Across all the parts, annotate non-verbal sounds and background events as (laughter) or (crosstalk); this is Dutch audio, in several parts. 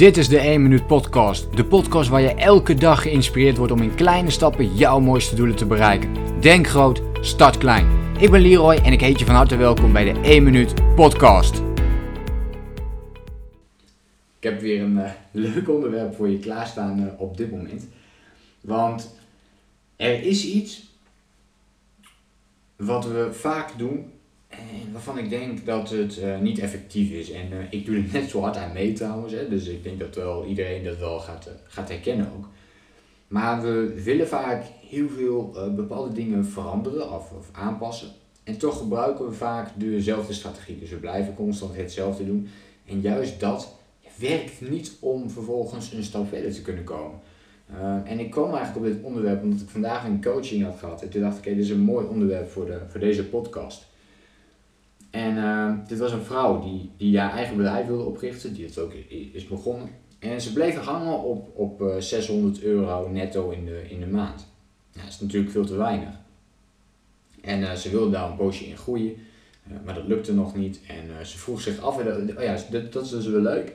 Dit is de 1 Minuut Podcast. De podcast waar je elke dag geïnspireerd wordt om in kleine stappen jouw mooiste doelen te bereiken. Denk groot, start klein. Ik ben Leroy en ik heet je van harte welkom bij de 1 Minuut Podcast. Ik heb weer een uh, leuk onderwerp voor je klaarstaan uh, op dit moment. Want er is iets wat we vaak doen en waarvan ik denk dat het uh, niet effectief is. En uh, ik doe er net zo hard aan mee trouwens. Dus ik denk dat wel iedereen dat wel gaat, uh, gaat herkennen ook. Maar we willen vaak heel veel bepaalde dingen veranderen of, of, aanpassen. En toch gebruiken we vaak dezelfde strategie. Dus we blijven constant hetzelfde doen. En juist dat werkt niet om vervolgens een stap verder te kunnen komen. en ik kwam eigenlijk op dit onderwerp omdat ik vandaag een coaching had gehad. En toen dacht ik, okay, dit is een mooi onderwerp voor, de, voor deze podcast. En uh, dit was een vrouw die, die haar eigen bedrijf wilde oprichten, die het ook is begonnen. En ze bleef hangen op, op uh, 600 euro netto in de, in de maand. Ja, dat is natuurlijk veel te weinig. En uh, ze wilde daar een poosje in groeien, eh, maar dat lukte nog niet. En ze vroeg zich af, oh ja, dat, dat is dus wel leuk.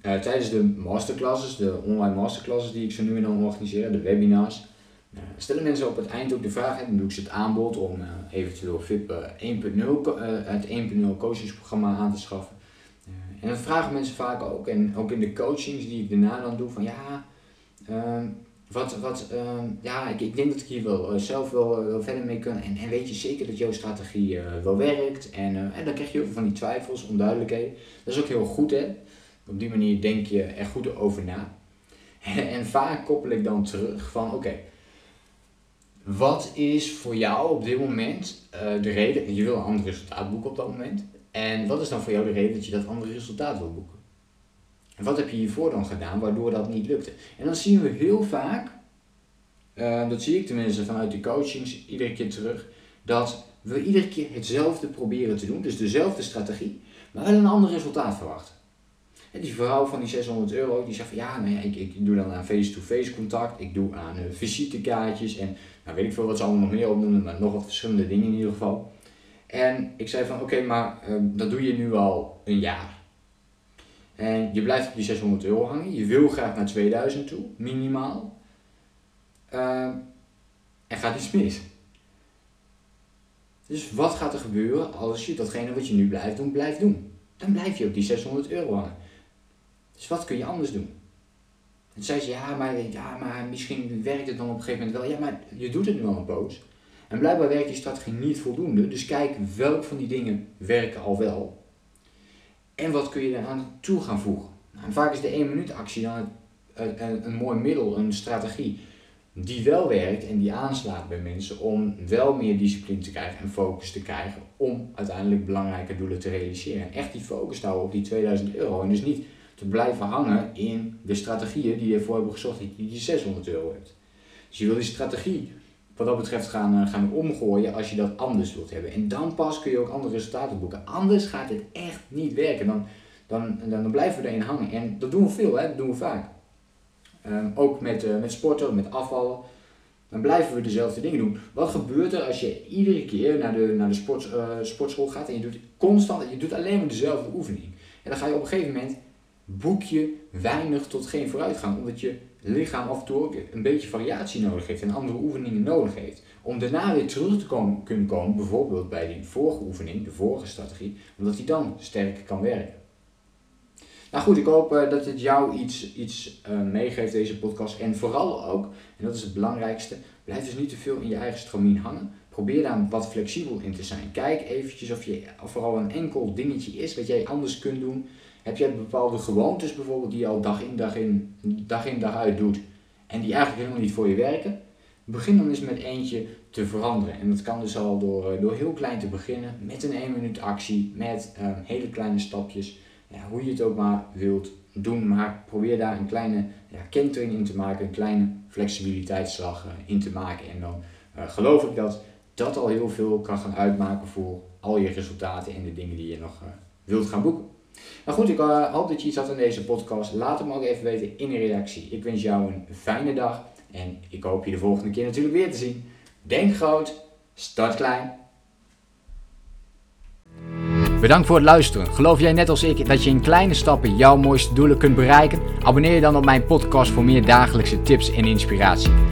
tijdens de masterclasses, de online masterclasses die ik zo nu en dan organiseer, de webinars, stellen mensen op het eind ook de vraag, dan doe ik ze het aanbod om uh, eventueel VIP 1.0, uh, het 1.0 coachingsprogramma aan te schaffen. en dan vragen mensen vaak ook, en ook in de coachings die ik daarna dan doe, van ja, ehm, wat, wat, ehm, ja, ik, ik denk dat ik hier wel zelf wel, wel verder mee kan. En, en weet je zeker dat jouw strategie wel werkt? En, en dan krijg je veel van die twijfels, onduidelijkheden. Dat is ook heel goed hè. Op die manier denk je er goed over na. (laughs) En, vaak koppel ik dan terug van oké, wat is voor jou op dit moment uh, de reden? Je wil een ander resultaat boeken op dat moment. En wat is dan voor jou de reden dat je dat andere resultaat wil boeken? En wat heb je hiervoor dan gedaan waardoor dat niet lukte? En dan zien we heel vaak, uh, dat zie ik tenminste vanuit de coachings iedere keer terug, dat we iedere keer hetzelfde proberen te doen, dus dezelfde strategie, maar wel een ander resultaat verwachten. En die vrouw van die 600 euro, die zegt van ja, nou ja ik, ik doe dan aan face-to-face contact, ik doe aan uh, visitekaartjes en nou weet ik veel wat ze allemaal nog meer opnoemen, maar nog wat verschillende dingen in ieder geval. En ik zei van oké, maar uh, dat doe je nu al een jaar. En je blijft op die 600 euro hangen, je wil graag naar 2000 toe, minimaal. Uh, er gaat iets mis. Dus wat gaat er gebeuren als je datgene wat je nu blijft doen, blijft doen? Dan blijf je op die 600 euro hangen. Dus wat kun je anders doen? En zei ze, ja maar, ja, maar misschien werkt het dan op een gegeven moment wel. Ja, maar je doet het nu al een poos. En blijkbaar werkt die strategie niet voldoende. Dus kijk welk van die dingen werken al wel. En wat kun je eraan toe gaan voegen. Nou, vaak is de 1 minuut actie dan een, een, een mooi middel, een strategie die wel werkt en die aanslaat bij mensen om wel meer discipline te krijgen en focus te krijgen om uiteindelijk belangrijke doelen te realiseren. En echt die focus te houden op die 2000 euro en dus niet te blijven hangen in de strategieën die je ervoor hebben gezocht die je 600 euro hebt. Dus je wil die strategie wat dat betreft gaan, eh, gaan omgooien als je dat anders wilt hebben. En dan pas kun je ook andere resultaten boeken. Anders gaat het echt niet werken. Dan, dan, dan, blijven we erin hangen. En dat doen we veel, hè? dat doen we vaak. Ehm, ook met, uh, met sporten, met afvallen. Dan blijven we dezelfde dingen doen. Wat gebeurt er als je iedere keer naar de, naar de sport, uh, sportschool gaat en je doet constant, je doet alleen maar dezelfde oefening. En dan ga je op een gegeven moment boek je weinig tot geen vooruitgang, omdat je lichaam af en toe ook een beetje variatie nodig heeft en andere oefeningen nodig heeft. Om daarna weer terug te komen, kunnen komen, bijvoorbeeld bij die vorige oefening, de vorige strategie, omdat die dan sterker kan werken. Nou goed, ik hoop uh, dat het jou iets, iets uh, meegeeft, deze podcast. En vooral ook, en dat is het belangrijkste, blijf dus niet te veel in je eigen stramien hangen. Probeer daar wat flexibel in te zijn. Kijk eventjes of je vooral een enkel dingetje is wat jij anders kunt doen. Heb jij bepaalde gewoontes bijvoorbeeld die je al dag in dag, in dag in dag uit doet en die eigenlijk helemaal niet voor je werken? Begin dan eens met eentje te veranderen. En dat kan dus al door, eh, door heel klein te beginnen, met een 1 minuut actie, met um, hele kleine stapjes. Ja, hoe je het ook maar wilt doen, maar probeer daar een kleine ja, kentering in te maken, een kleine flexibiliteitsslag uh, in te maken. En dan uh, geloof ik dat dat al heel veel kan gaan uitmaken voor al je resultaten en de dingen die je nog wilt gaan boeken. Nou goed, ik uh, hoop dat je iets had aan deze podcast. Laat het me ook even weten in een reactie. Ik wens jou een fijne dag en ik hoop je de volgende keer natuurlijk weer te zien. Denk groot, start klein. Bedankt voor het luisteren. Geloof jij net als ik dat je in kleine stappen jouw mooiste doelen kunt bereiken? Abonneer je dan op mijn podcast voor meer dagelijkse tips en inspiratie.